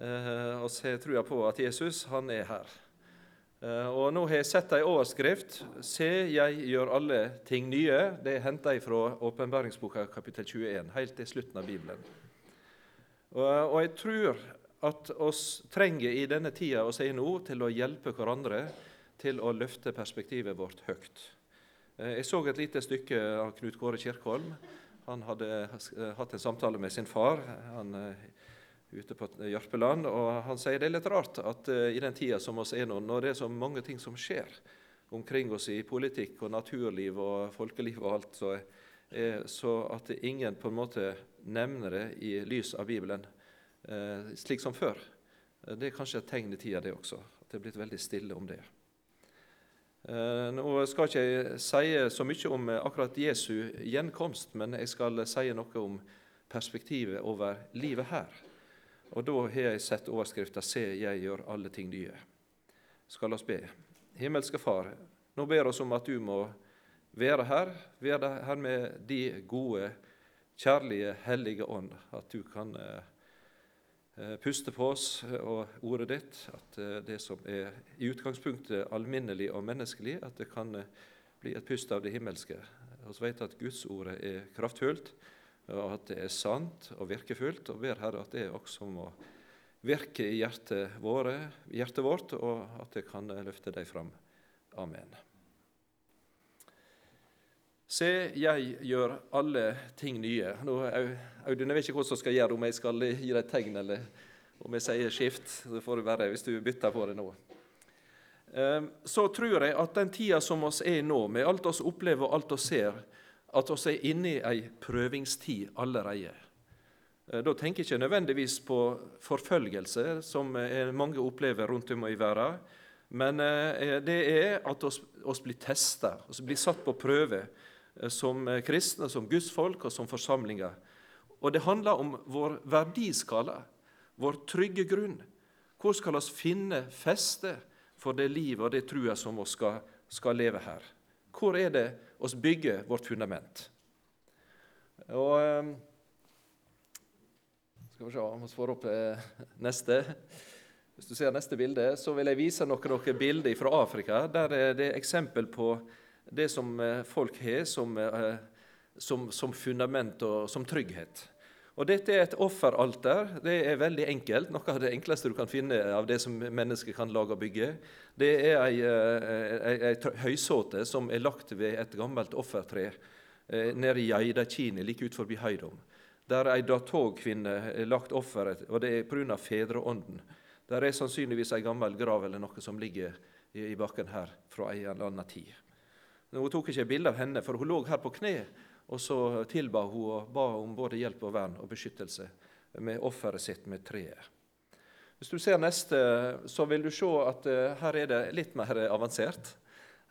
Eh, og tror jeg på at Jesus han er her. Eh, og Nå har jeg sett ei overskrift. 'Se, jeg gjør alle ting nye'. Det er henta fra åpenbæringsboka kapittel 21, helt til slutten av Bibelen. Og, og jeg tror at oss trenger i denne tida vi er nå, til å hjelpe hverandre til å løfte perspektivet vårt høyt. Eh, jeg så et lite stykke av Knut Kåre Kirkholm. Han hadde hatt en samtale med sin far. Han ute på Jørpeland. og Han sier det er litt rart at uh, i den tida som oss er nå, når det er så mange ting som skjer omkring oss i politikk og naturliv og folkeliv og alt, så, uh, så at ingen på en måte nevner det i lys av Bibelen, uh, slik som før. Det er kanskje et tegn i tida, det også. At det er blitt veldig stille om det. Nå skal ikke jeg si så mye om akkurat Jesu gjenkomst, men jeg skal si noe om perspektivet over livet her. Og da har jeg sett overskrifta 'Se, jeg gjør alle ting nye'. Skal oss be. Himmelske Far, nå ber oss om at du må være her, være her med de gode, kjærlige, hellige ånd. At du kan eh, eh, puste på oss og ordet ditt. At eh, det som er i utgangspunktet alminnelig og menneskelig, at det kan eh, bli et pust av det himmelske. Vi vet at Guds ordet er kraftfullt og at det er sant og virkefullt. Og ber Herre at det også må virke i hjertet, våre, hjertet vårt, og at det kan løfte deg fram. Amen. Se, jeg gjør alle ting nye. Nå, Audun, jeg vet ikke hva som skal gjøre, om jeg skal gi deg et tegn, eller om jeg sier skift. Det får det være hvis du bytter på det nå. Ehm, så tror jeg at den tida som oss er nå, med alt oss opplever og alt oss ser, at vi er inne i ei prøvingstid allerede. Eh, da tenker jeg ikke nødvendigvis på forfølgelse, som mange opplever rundt om i verden. Men eh, det er at oss blir testa, oss blir satt på prøve eh, som kristne, som gudsfolk og som forsamlinger. Og det handler om vår verdiskala, vår trygge grunn. Hvor skal vi finne feste for det livet og det trua som vi skal, skal leve her? Hvor er det oss bygger vårt fundament? Og ehm, Skal vi se om vi får opp eh, neste. Hvis du ser neste bilde, så vil jeg vise noen, noen bilder fra Afrika. Der er det eksempel på det som eh, folk har som, eh, som, som fundament og som trygghet. Og Dette er et offeralter. Det er veldig enkelt. Noe av det enkleste du kan finne av det som mennesker kan lage og bygge. Det er ei, ei, ei, ei høysåte som er lagt ved et gammelt offertre eh, nede i Geidakini, like ut forbi Høydom. Der ei datogkvinne lagt offeret, og det er pga. fedreånden. Der er sannsynligvis ei gammel grav eller noe som ligger i, bakken her fra ei eller annen tid. Hun tok ikke bilde av henne, for hun lå her på kne og så tilba hun og ba om både hjelp og vern og beskyttelse med offeret sitt med treet. Hvis du ser neste, så vil du se at uh, her er det litt mer avansert.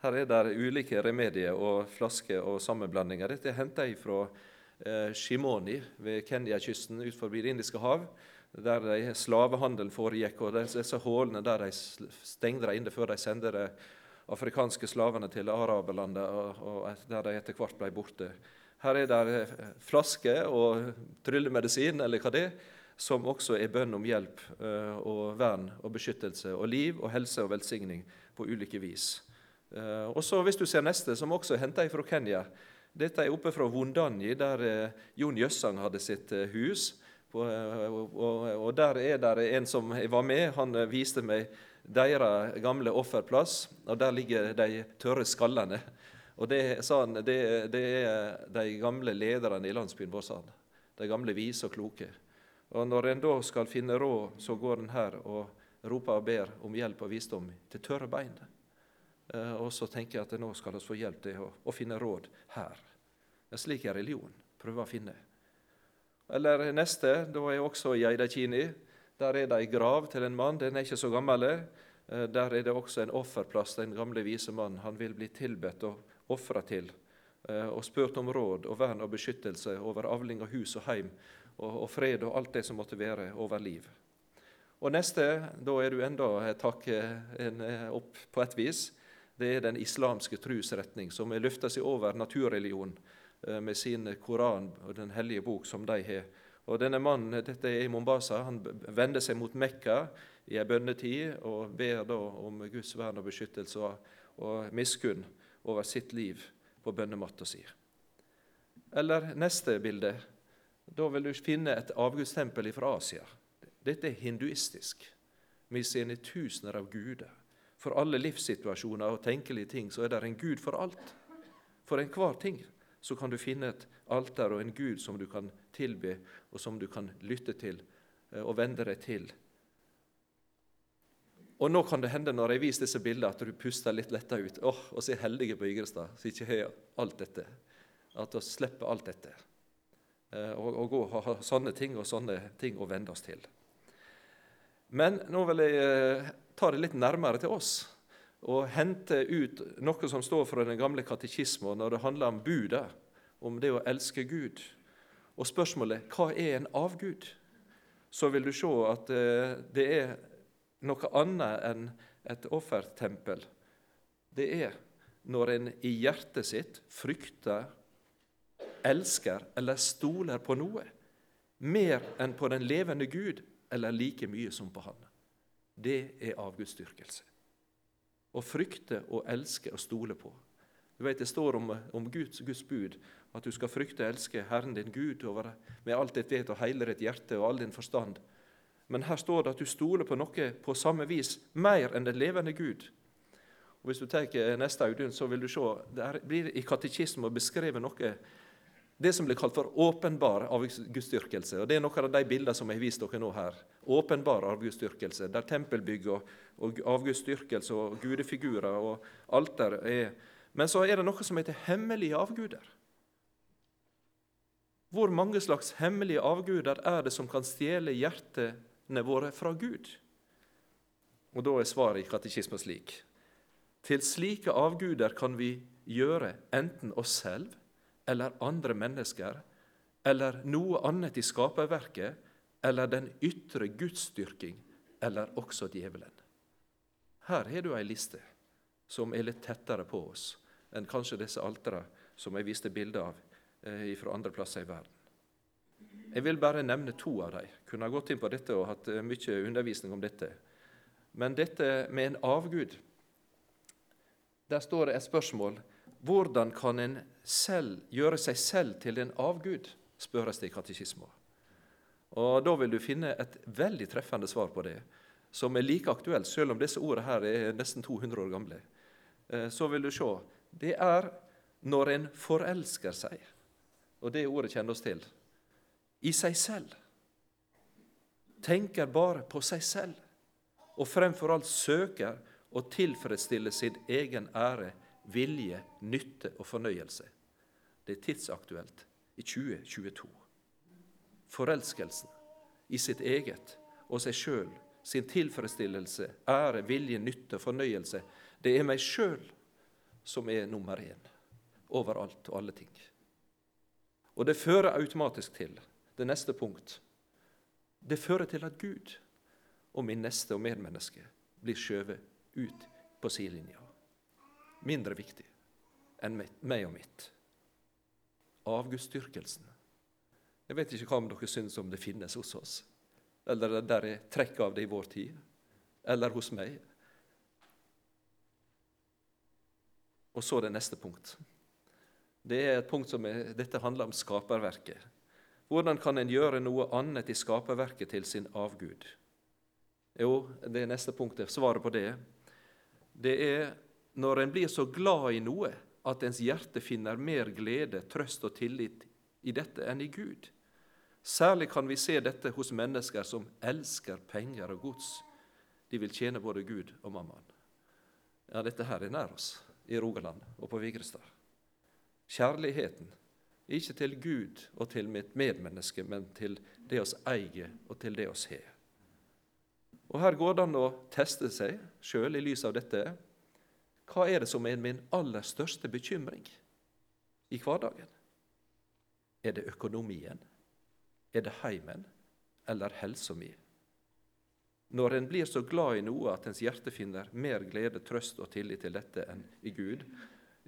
Her er det ulike remedier og flasker og sammenblandinger. Dette er henta fra uh, Shimoni ved Kenya-kysten ut forbi Det indiske hav, der slavehandelen foregikk. og Disse hullene der de stengte dem inne før de sendte de afrikanske slavene til araberlandet, der de etter hvert ble borte. Her er det eh, flasker og tryllemedisin, eller hva det er, som også er bønn om hjelp eh, og vern og beskyttelse og liv og helse og velsigning på ulike vis. Eh, og så Hvis du ser neste, som også er henta fra Kenya Dette er oppe fra Wundanyi, der Jon Jøssang hadde sitt hus. Og Der er det en som var med. Han viste meg deres gamle offerplass. og Der ligger de tørre skallene og det, sa han, det, det, er de gamle lederne i landsbyen vår, sa han. De gamle vise og kloke. Og Når en da skal finne råd, så går en her og roper og ber om hjelp og visdom til tørre bein. Eh, og så tenker jeg at nå skal vi få hjelp til å, å finne råd her. En slik er religion. Prøve å finne. Eller neste, da er jeg også i Eidakini. Der er det ei grav til en mann. Den er ikke så gammel. Eh, der er det også en offerplass. Den gamle vise mann. Han vil bli tilbedt og ofra til eh, og spurt om råd og vern og beskyttelse over avling av hus og heim og, og, fred og alt det som måtte være over liv. Og neste, da er du enda et hakk eh, opp på et vis. Det er den islamske trosretning, som er løfta seg over naturreligion eh, med sin Koran og Den hellige bok som de har, Og denne mannen, dette er i Mombasa, han vender seg mot Mekka i ei bønnetid og ber da om Guds vern og beskyttelse og, og miskunn over sitt liv på bønnematta si. Eller neste bilde. Da vil du finne et avgudstempel fra Asia. Dette er hinduistisk. Vi i tusener av guder. For alle livssituasjoner og tenkelige ting så er det en gud for alt. For enhver ting så kan du finne et alter og en gud som du kan tilbe, og som du kan lytte til eh, og vende deg til. Og nå kan det hende når jeg viser disse bildene, at du puster litt letta ut. Åh, oh, Og så er heldige på Igrestad som ikke har alt dette. At vi slipper alt dette. Eh, og, og og ha sånne ting og sånne ting å vende oss til. Men nå vil jeg eh, ta det litt nærmere til oss og hente ut noe som står fra den gamle katekismen når det handler om budet, om det å elske Gud. Og spørsmålet hva er en avgud? Så vil du se at eh, det er noe annet enn et offertempel. Det er når en i hjertet sitt frykter, elsker eller stoler på noe mer enn på den levende Gud, eller like mye som på Han. Det er avgudsdyrkelse. Å frykte og elske og stole på. Du vet, Det står om, om Guds, Guds, bud at du skal frykte og elske Herren din Gud over, med alt ditt vet og hele ditt hjerte og all din forstand. Men her står det at du stoler på noe på samme vis mer enn den levende Gud. Og Hvis du tar neste Audun, så vil du se der blir i katekismen beskrevet noe det som blir kalt for åpenbar avgudsdyrkelse. Og det er noen av de bildene som jeg har vist dere nå her. Åpenbar avgudsdyrkelse, der tempelbygg og, og avgudsdyrkelse og gudefigurer og alter er Men så er det noe som heter hemmelige avguder. Hvor mange slags hemmelige avguder er det som kan stjele hjertene våre fra Gud? Og Da er svaret i katekismen slik.: Til slike avguder kan vi gjøre enten oss selv eller andre mennesker eller noe annet i skaperverket eller den ytre gudsdyrking eller også djevelen. Her har du ei liste som er litt tettere på oss enn kanskje disse altera som jeg viste bilde av eh, fra andre plasser i verden. Jeg vil bare nevne to av dem. Kunne ha gått inn på dette og hatt eh, mye undervisning om dette. Men dette med en avgud Der står det et spørsmål hvordan kan en selv gjøre seg selv til en avgud, spørres det i katekismen. Og Da vil du finne et veldig treffende svar på det, som er like aktuelt, selv om disse ordene her er nesten 200 år gamle. Eh, så vil du se det er når en forelsker seg, og det ordet kjenner oss til, i seg selv. Tenker bare på seg selv, og fremfor alt søker å tilfredsstille sin egen ære vilje, nytte og fornøyelse. Det er tidsaktuelt i 2022. Forelskelsen i sitt eget og seg sjøl, sin tilfredsstillelse, ære, vilje, nytte og fornøyelse, det er meg sjøl som er nummer én overalt og alle ting. Og det fører automatisk til det neste punkt. Det fører til at Gud og min neste og medmenneske blir skjøvet ut på sidelinja mindre viktig enn meg og mitt. Avgudsdyrkelsen. Jeg vet ikke hva om dere syns om det finnes hos oss, eller der er trekk av det i vår tid, eller hos meg. Og så det neste punkt. Det er et punkt som er, Dette handler om skaperverket. Hvordan kan en gjøre noe annet i skaperverket til sin avgud? Jo, det neste punktet. Svaret på det det er når en blir så glad i noe at ens hjerte finner mer glede, trøst og tillit i dette enn i Gud. Særlig kan vi se dette hos mennesker som elsker penger og gods. De vil tjene både Gud og mammaen. Ja, dette her er nær oss, i Rogaland og på Vigrestad. Kjærligheten, ikke til Gud og til mitt medmenneske, men til det oss eier og til det oss har. Og Her går det an å teste seg sjøl i lys av dette. Hva er det som er min aller største bekymring i hverdagen? Er det økonomien? Er det heimen? Eller helsa mi? Når en blir så glad i noe at ens hjerte finner mer glede, trøst og tillit til dette enn i Gud,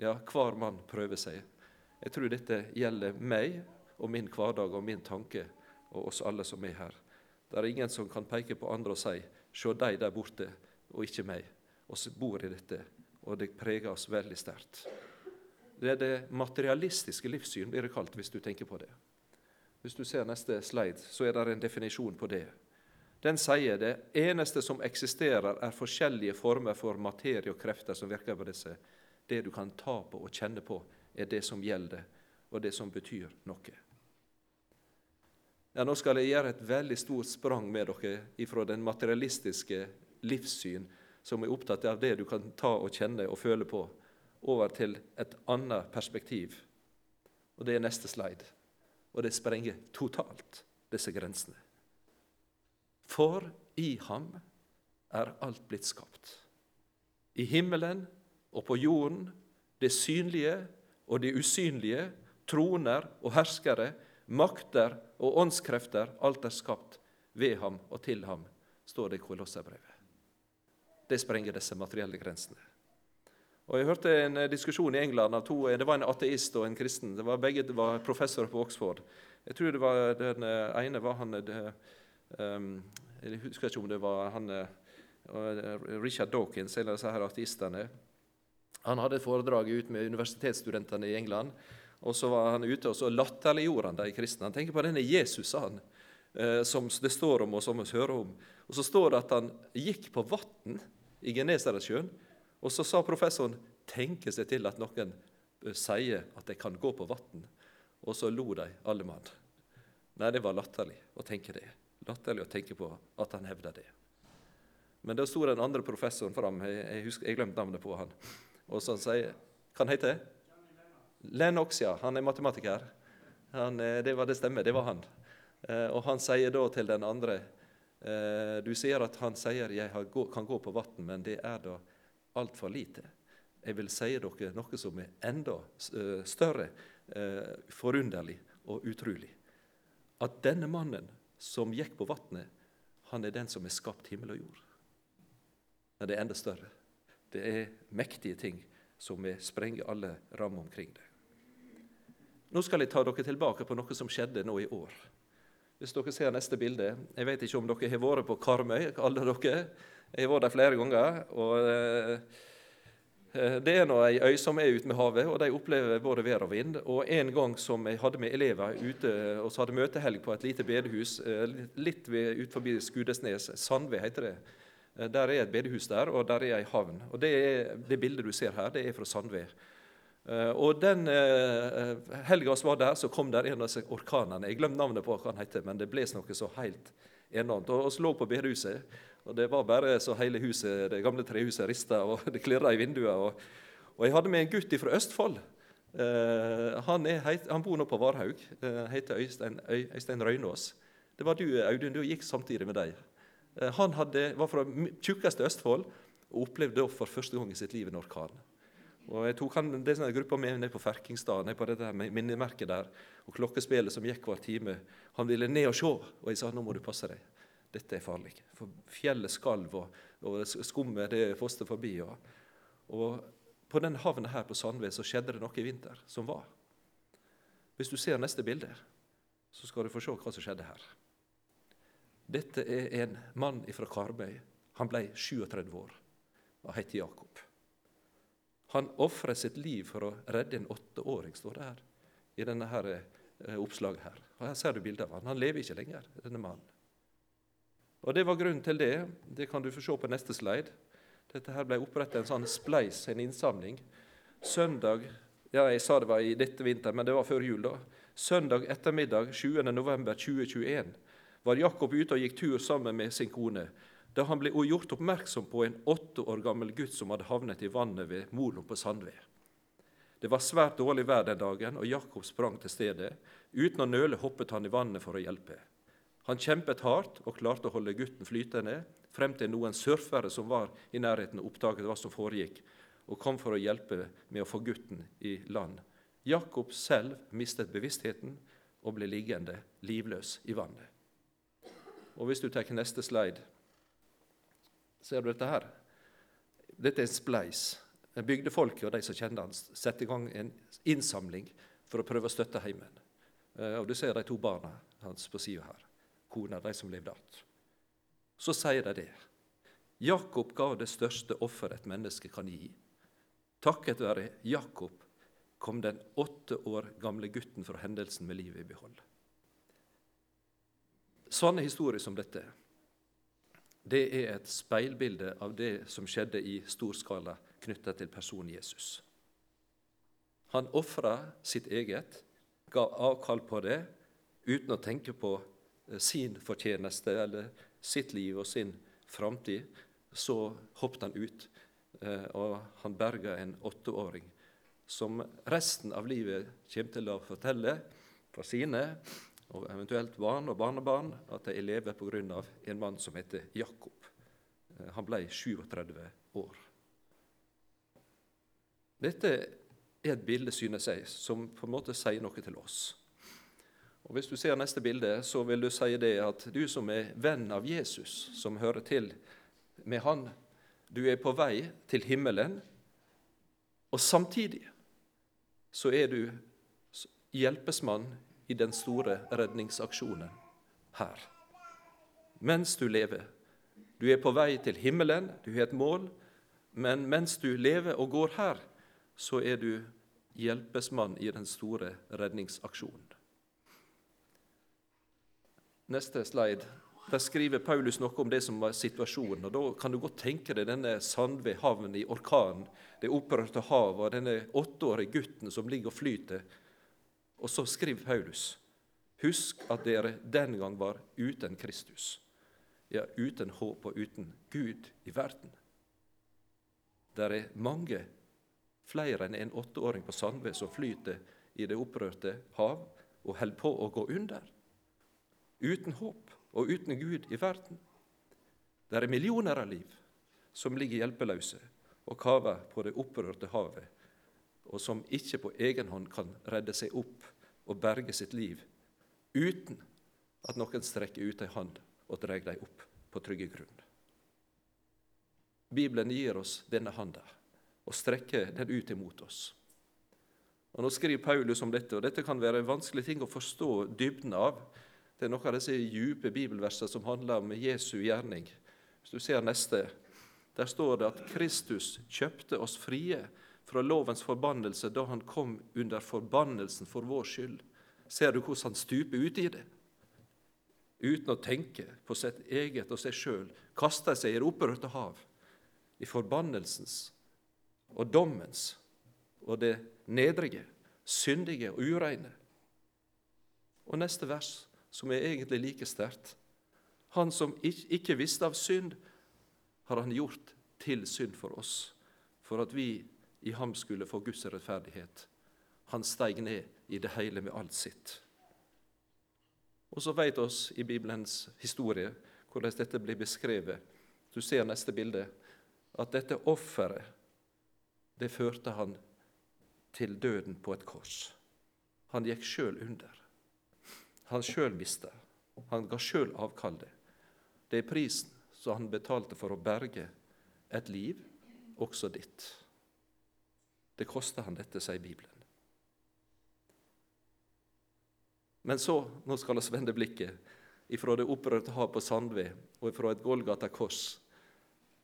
ja, hver mann prøver seg. Jeg tror dette gjelder meg og min hverdag og min tanke og oss alle som er her. Det er ingen som kan peke på andre og si 'se de der borte', og ikke meg. Vi bor i dette, og det preger oss veldig sterkt. Det er det materialistiske livssyn, blir det kalt, hvis du tenker på det. Hvis du ser neste slide, så er det en definisjon på det. Den sier det eneste som eksisterer, er forskjellige former for materie og krefter som virker på disse. Det du kan ta på og kjenne på, er det som gjelder, og det som betyr noe. Ja, Nå skal jeg gjøre et veldig stort sprang med dere ifra den materialistiske livssyn, som er opptatt av det du kan ta og kjenne og føle på, over til et annet perspektiv. Og Det er neste slide. Og det sprenger totalt disse grensene. For i ham er alt blitt skapt. I himmelen og på jorden, det synlige og det usynlige, troner og herskere, makter og åndskrefter, alt er skapt ved ham og til ham, står det i Kolosserbrevet. Det sprenger disse materielle grensene. Og Jeg hørte en diskusjon i England av to Det var en ateist og en kristen. Var Begge var professorer på Oxford. Jeg tror det var den ene var han det, um, Jeg husker ikke om det var han Richard Dawkins, en av disse her ateistene. Han hadde et foredrag ut med universitetsstudentene i England. Og så var han ute og så latterliggjorde han de kristne. Han tenker på denne Jesus, han, eh, som det står om, og som vi hører om. Og Så står det at han gikk på vann i Genesaretsjøen. Og så sa professoren tenke seg til at noen eh, sier at de kan gå på vann. Og så lo de alle mann. Nei, det var latterlig å tenke det. Latterlig å tenke på at han hevda det. Men da sto den andre professoren fram. Jeg, husker, jeg glemte navnet på han. Og så han sier Hva han heter Lennox, ja. Han er matematiker. Han, eh, det var det stemmer, det var han. Eh, og han sier da til den andre Du sier at han sier jeg kan gå på vann, men det er da altfor lite. Jeg vil si dere noe som er enda større, forunderlig og utrolig. At denne mannen som gikk på vannet, han er den som har skapt himmel og jord. Men det er enda større. Det er mektige ting som sprenger alle rammer omkring det. Nå skal jeg ta dere tilbake på noe som skjedde nå i år. Hvis dere ser neste bilde Jeg vet ikke om dere har vært på Karmøy, alle dere. Jeg har vært der flere ganger. og eh, Det er nå ei øy som er ute med havet, og de opplever både vær og vind. Og En gang som jeg hadde med elever ute og så hadde møtehelg på et lite bedehus eh, litt ut forbi Skudesnes, Sandve heter det. Eh, der er et bedehus der, og der er ei havn. Og Det, er, det bildet du ser her, det er fra Sandve. Eh, og den eh, helga vi var der, så kom der en av disse orkanene. Jeg glemte navnet på hva han heter, men det bles noe så helt enormt. Og Vi lå på bedehuset, og det var bare så hele huset, det gamle trehuset rista, og det klirra i vinduene. Og, og, jeg hadde med en gutt fra Østfold. Uh, han, er, han, bor nå på Varhaug. Uh, heter Øystein, Øy, Øystein Røynås. Det var du, Audun. Du gikk samtidig med deg. Uh, han hadde, var fra tjukkeste Østfold og opplevde for første gang i sitt liv en orkan. Og Jeg tok han, det sånn gruppa med ned på Ferkingstad, ned på det der minnemerket der. Og klokkespillet som gikk hver time. Han ville ned og se, og jeg sa nå må du passe deg. Dette er farlig. For fjellet skalv, og, og skummet det foster forbi. Og, og på den havna her på Sandved så skjedde det noe i vinter som var. Hvis du ser neste bilde, så skal du få se hva som skjedde her. Dette er en mann fra Karmøy. Han ble 37 år og het Jakob. Han ofrer sitt liv for å redde en åtteåring, står det her i denne her, eh, oppslaget. her. Og Her ser du bildet av han. Han lever ikke lenger, denne mannen. Og Det var grunnen til det. Det kan du få se på neste slide. Dette her ble opprettet en sånn spleis, en innsamling. Søndag ja, jeg sa det var i dette vinter, men det var før jul. da. Søndag ettermiddag 20.11.2021 var Jakob ute og gikk tur sammen med sin kone da han ble gjort oppmerksom på en åtte år gammel gutt som hadde havnet i vannet ved Molo på Sandved. Det var svært dårlig vær den dagen, og Jakob sprang til stedet. Uten å nøle hoppet han i vannet for å hjelpe. Han kjempet hardt og klarte å holde gutten flytende, frem til noen surfere som var i nærheten, oppdaget hva som foregikk, og kom for å hjelpe med å få gutten i land. Jakob selv mistet bevisstheten og ble liggende livløs i vannet. Og Hvis du tar neste slide Ser du dette her? Dette er en spleis. Bygdefolket og de som kjenner han, setter i gang en innsamling for å prøve å støtte heimen. Eh, og Du ser de to barna hans på sida her. Kona, de som levde igjen. Så sier de det. Jakob ga det største offer et menneske kan gi. Takket være Jakob kom den åtte år gamle gutten fra hendelsen med livet i behold. Sånne historier som dette det er et speilbilde av det som skjedde i stor skala knytta til personen Jesus. Han ofra sitt eget, ga avkall på det, uten å tenke på eh, sin fortjeneste eller sitt liv og sin framtid. Så hoppet han ut, eh, og han berga en åtteåring som resten av livet kommer til å fortelle for sine og eventuelt barn og barnebarn at de lever pga. en mann som heter Jakob. Eh, han ble 37 år. Dette er et bilde, synes jeg, som på en måte sier noe til oss. Og Hvis du ser neste bilde, så vil du si det at du som er venn av Jesus, som hører til med han, du er på vei til himmelen, og samtidig så er du hjelpesmann i den store redningsaksjonen her. Mens du lever. Du er på vei til himmelen, du har et mål, men mens du lever og går her, så er du hjelpesmann i den store redningsaksjonen. Neste slide. Der skriver Paulus noe om det som var situasjonen. og Da kan du godt tenke deg denne Sandve havn i orkanen, det opprørte havet og denne åtteårige gutten som ligger og flyter og så skriver Paulus.: Husk at dere den gang var uten Kristus, ja, uten håp og uten Gud i verden. Der er mange, flere enn en åtteåring på Sandve, som flyter i det opprørte hav og holder på å gå under. Uten håp og uten Gud i verden. Der er millioner av liv som ligger hjelpeløse og kaver på det opprørte havet, og som ikke på egen hånd kan redde seg opp og berge sitt liv uten at noen strekker ut ei hand og drar dem opp på trygge grunn. Bibelen gir oss denne handa og strekker den ut imot oss. Og Nå skriver Paulus om dette, og dette kan være en vanskelig ting å forstå dybden av. Det er noen av disse dype bibelversene som handler om Jesu gjerning. Hvis du ser neste, der står det at Kristus kjøpte oss frie fra lovens forbannelse da han kom under forbannelsen for vår skyld. Ser du hvordan han stuper ut i det? Uten å tenke på sitt eget og seg sjøl kaster seg i det opprørte hav, i forbannelsens og dommens og det nedrige, syndige og ureine. Og neste vers, som er egentlig like sterkt. Han som ikke visste av synd, har han gjort til synd for oss, for at vi i ham skulle få Guds rettferdighet. Han steig ned i det hele med alt sitt. Og så vet oss i Bibelens historie hvordan dette blir beskrevet. Du ser neste bilde. At dette offeret, det førte han til døden på et kors. Han gikk sjøl under. Han sjøl mista. Han ga sjøl avkall Det er prisen som han betalte for å berge et liv, også ditt. Det koster han dette, sier Bibelen. Men så, nå skal vi vende blikket ifra det opprørte hav på Sandve og ifra et Golgata kors,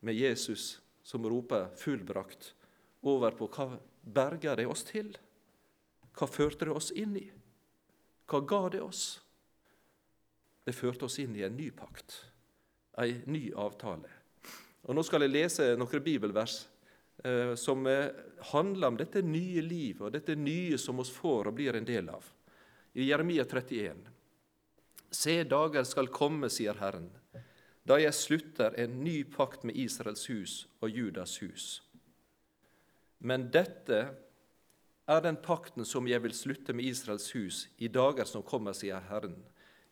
med Jesus som roper 'fullbrakt', over på hva berga det oss til? Hva førte det oss inn i? Hva ga det oss? Det førte oss inn i en ny pakt, en ny avtale. Og Nå skal jeg lese noen bibelvers som eh, handler om dette nye livet og dette nye som oss får og blir en del av. I Jeremia 31. Se, dager skal komme, sier Herren, da jeg slutter en ny pakt med Israels hus og Judas hus. Men dette er den pakten som jeg vil slutte med Israels hus i dager som kommer, sier Herren.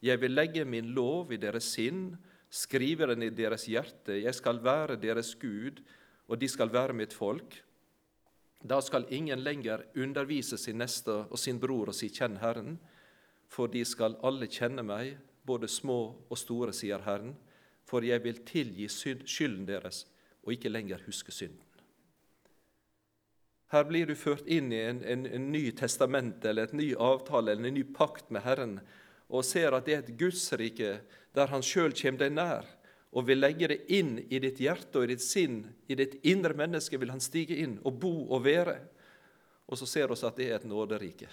Jeg vil legge min lov i deres sinn, skrive den i deres hjerte. Jeg skal være deres Gud, og de skal være mitt folk. Da skal ingen lenger undervise sin neste og sin bror og si 'Kjenn Herren', for de skal alle kjenne meg, både små og store, sier Herren, for jeg vil tilgi skylden deres og ikke lenger huske synden. Her blir du ført inn i en, en, en ny testament eller et ny avtale eller en ny pakt med Herren, og ser at det er et Gudsrike der Han sjøl kommer deg nær og vil legge det inn i ditt hjerte og i ditt sinn. I ditt indre menneske vil Han stige inn og bo og være. Og så ser vi at det er et nåderike,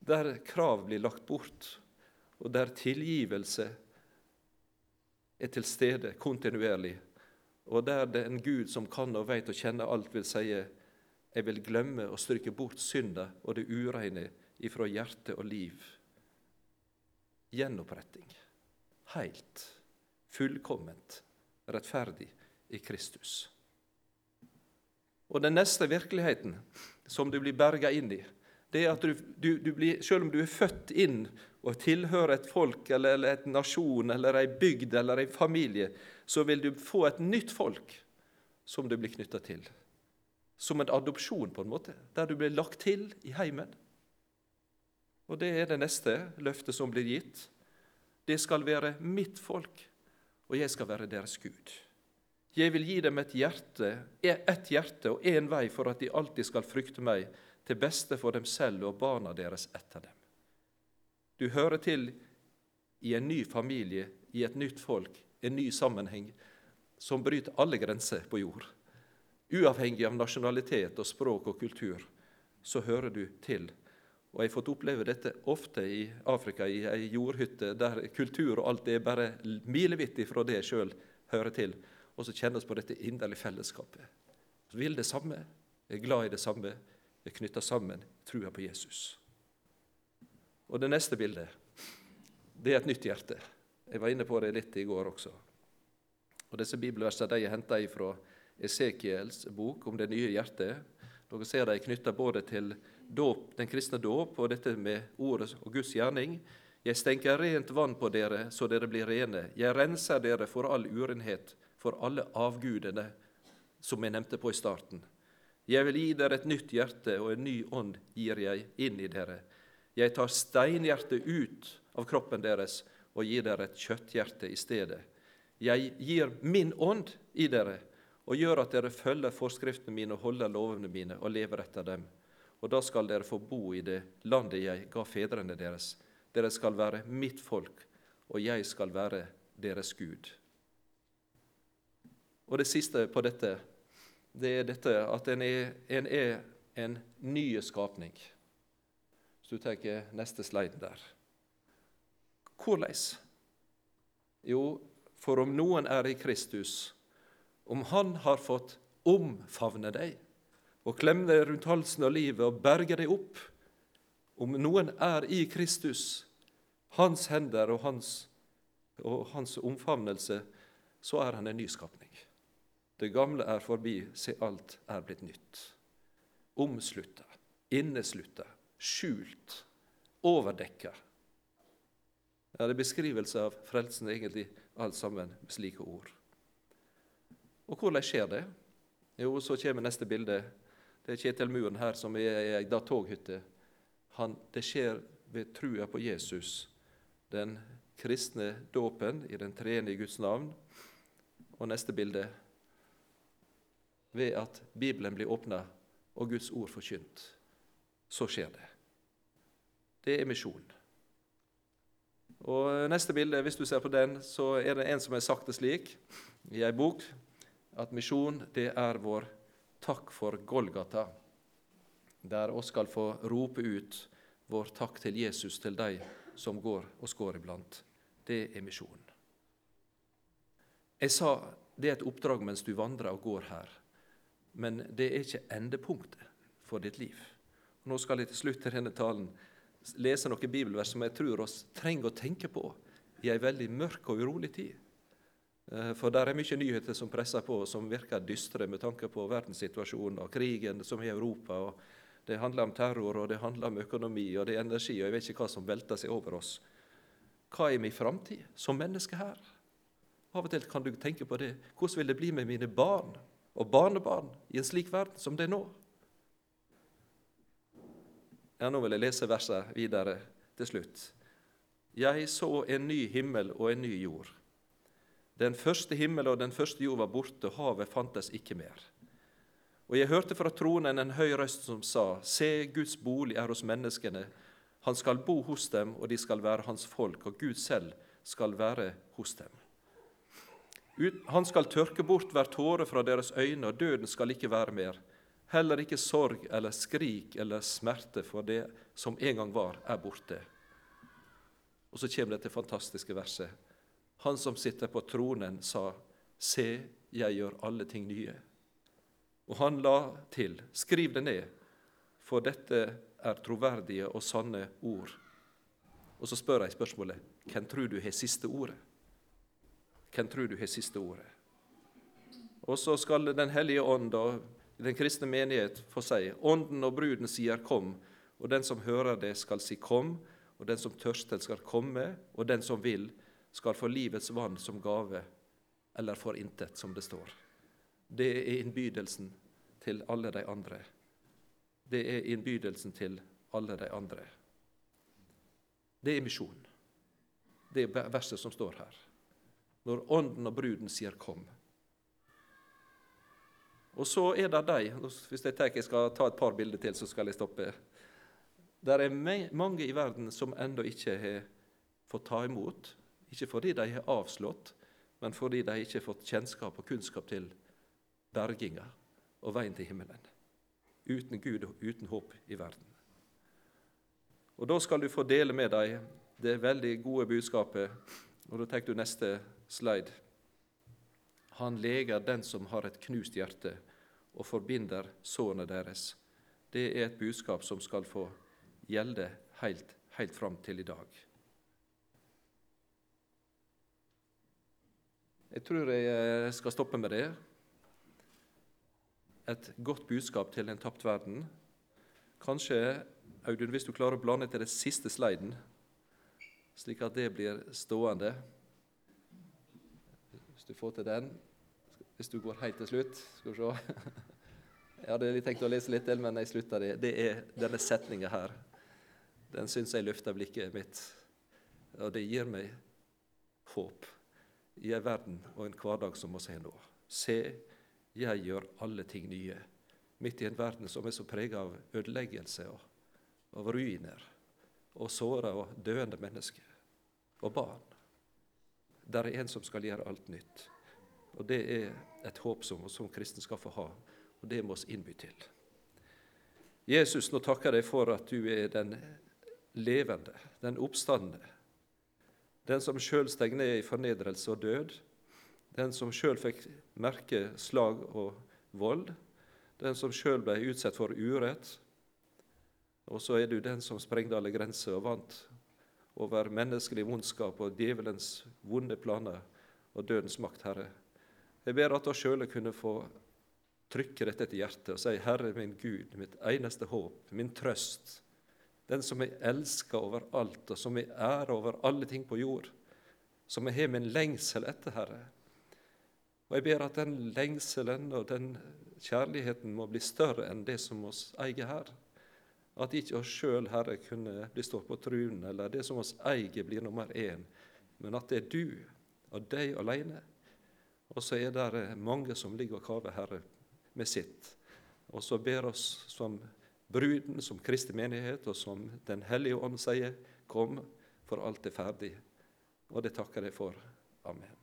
der krav blir lagt bort, og der tilgivelse er til stede kontinuerlig, og der det er en Gud som kan og veit og kjenner alt, vil si jeg vil glemme og stryke bort synda og det ureine ifra hjerte og liv. Gjenoppretting. Heilt, fullkomment, rettferdig i Kristus. Og den neste virkeligheten som du blir berga inn i, det er at du, du, du blir, selv om du er født inn og tilhører et folk eller, eller et nasjon eller ei bygd eller ei familie, så vil du få et nytt folk som du blir knytta til. Som en adopsjon, på en måte, der du blir lagt til i heimen. Og det er det neste løftet som blir gitt. Det skal være mitt folk, og jeg skal være deres Gud. Jeg vil gi dem et hjerte, ett hjerte og én vei for at de alltid skal frykte meg, til beste for dem selv og barna deres etter dem. Du hører til i en ny familie, i et nytt folk, en ny sammenheng, som bryter alle grenser på jord. Uavhengig av nasjonalitet og språk og kultur, så hører du til. Og Jeg har fått oppleve dette ofte i Afrika, i ei jordhytte der kultur og alt er bare milevidt ifra det jeg sjøl hører til og så kjennes på dette inderlige fellesskapet. Så vil det samme, er glad i det samme, er knytta sammen trua på Jesus. Og det neste bildet, det er et nytt hjerte. Jeg var inne på det litt i går også. Og Disse bibelversene de er henta fra Esekiels bok om det nye hjertet. Dere ser de er knytta både til dåp, den kristne dåp og dette med ordet og Guds gjerning. Jeg stenker rent vann på dere, så dere blir rene. Jeg renser dere for all urenhet for alle avgudene som jeg nevnte på i starten. Jeg vil gi dere et nytt hjerte, og en ny ånd gir jeg inn i dere. Jeg tar steinhjertet ut av kroppen deres og gir dere et kjøtthjerte i stedet. Jeg gir min ånd i dere og gjør at dere følger forskriftene mine og holder lovene mine og lever etter dem. Og da skal dere få bo i det landet jeg ga fedrene deres. Dere skal være mitt folk, og jeg skal være deres Gud. Og det siste på dette, det er dette at en er en, er en ny skapning. Hvis du tenker neste slide der. Hvordan? Jo, for om noen er i Kristus, om Han har fått omfavne deg og klemme deg rundt halsen av livet og berge deg opp Om noen er i Kristus, hans hender og hans, og hans omfavnelse, så er han en nyskapning. Det gamle er forbi, se alt er blitt nytt. Omslutta, inneslutta, skjult, overdekka. Det er beskrivelse av frelsen, egentlig, alt sammen med slike ord. Og hvordan skjer det? Jo, så kommer neste bilde. Det er Kjetil Muren her som er i ei toghytte. Han, det skjer ved trua på Jesus, den kristne dåpen i den treende Guds navn. Og neste bilde ved at Bibelen blir åpna og Guds ord forkynt. Så skjer det. Det er misjon. Og Neste bilde, hvis du ser på den, så er det en som har sagt det slik i ei bok at misjon det er vår takk for Golgata, der oss skal få rope ut vår takk til Jesus til de som går og går iblant. Det er misjonen. Jeg sa det er et oppdrag mens du vandrer og går her. Men det er ikke endepunktet for ditt liv. Nå skal jeg til slutt i denne talen lese noen bibelvers som jeg tror oss trenger å tenke på i ei veldig mørk og urolig tid. Eh, for det er mye nyheter som presser på, som virker dystre med tanke på verdenssituasjonen og krigen som er i Europa. og Det handler om terror, og det handler om økonomi og det er energi, og jeg vet ikke hva som velter seg over oss. Hva er min framtid som menneske her? Av og til kan du tenke på det. Hvordan vil det bli med mine barn? og barnebarn i en slik verden som det er nå. Ja, Nå vil jeg lese verset videre til slutt. Jeg så en ny himmel og en ny jord. Den første himmel og den første jord var borte, havet fantes ikke mer. Og jeg hørte fra tronen en høy røst som sa:" Se, Guds bolig er hos menneskene. Han skal bo hos dem, og de skal være hans folk, og Gud selv skal være hos dem. Han skal tørke bort hver tåre fra deres øyne, og døden skal ikke være mer. Heller ikke sorg eller skrik eller smerte, for det som en gang var, er borte. Og så kommer dette fantastiske verset. Han som sitter på tronen, sa, Se, jeg gjør alle ting nye. Og han la til, Skriv det ned, for dette er troverdige og sanne ord. Og så spør jeg spørsmålet, hvem tror du har siste ordet? Hvem tror du har siste ordet? Og så skal Den hellige ånd og den kristne menighet få si Ånden og bruden sier 'kom', og den som hører det, skal si 'kom', og den som tørster, skal komme, og den som vil, skal få livets vann som gave, eller for intet, som det står. Det er innbydelsen til alle de andre. Det er innbydelsen til alle de andre. Det er misjon. Det er verset som står her. Når Ånden og bruden sier 'kom'. Og så er det de Hvis jeg tenker jeg skal ta et par bilder til, så skal jeg stoppe. Det er mange i verden som ennå ikke har fått ta imot. Ikke fordi de har avslått, men fordi de ikke har fått kjennskap og kunnskap til berginga og veien til himmelen. Uten Gud og uten håp i verden. Og Da skal du få dele med deg det veldig gode budskapet. Og Da tenker du neste slide. Han leger den som har et knust hjerte, og forbinder sårene deres. Det er et budskap som skal få gjelde helt, helt fram til i dag. Jeg tror jeg skal stoppe med det et godt budskap til en tapt verden. Kanskje, Audun, hvis du klarer å blande til den siste sliden, slik at det blir stående Hvis du får til den. Hvis du går helt til slutt. Skal vi se. Jeg hadde tenkt å lese litt til, men jeg slutta det. Det er denne setninga her. Den syns jeg løfter blikket mitt, og det gir meg håp i en verden og en hverdag som vi har nå. Se, jeg gjør alle ting nye. Midt i en verden som er så prega av ødeleggelse og av ruiner og såra og døende mennesker og barn. Der er en som skal gjøre alt nytt. Og Det er et håp som, som kristne skal få ha, og det må vi innby til. Jesus, nå takker jeg deg for at du er den levende, den oppstandende, den som sjøl steg ned i fornedrelse og død, den som sjøl fikk merke slag og vold, den som sjøl ble utsatt for urett. Og så er du den som sprengte alle grenser og vant over menneskelig vondskap og djevelens vonde planer og dødens makt, Herre. Jeg ber at vi sjøl kunne få trykke dette til hjertet og si, Herre min Gud, mitt eneste håp, min trøst, den som jeg elsker over alt, og som jeg ærer over alle ting på jord, som jeg har min lengsel etter, Herre. Og Jeg ber at den lengselen og den kjærligheten må bli større enn det som oss eier her. At ikke oss sjøl, Herre, kunne bli stått på truen, eller det som oss eier, blir nummer én, men at det er du og deg alene. Og så er det mange som ligger og kaver, Herre, med sitt. Og så ber oss som bruden, som Kristi menighet, og som Den hellige ånd sier, kom, for alt er ferdig. Og det takker jeg for. Amen.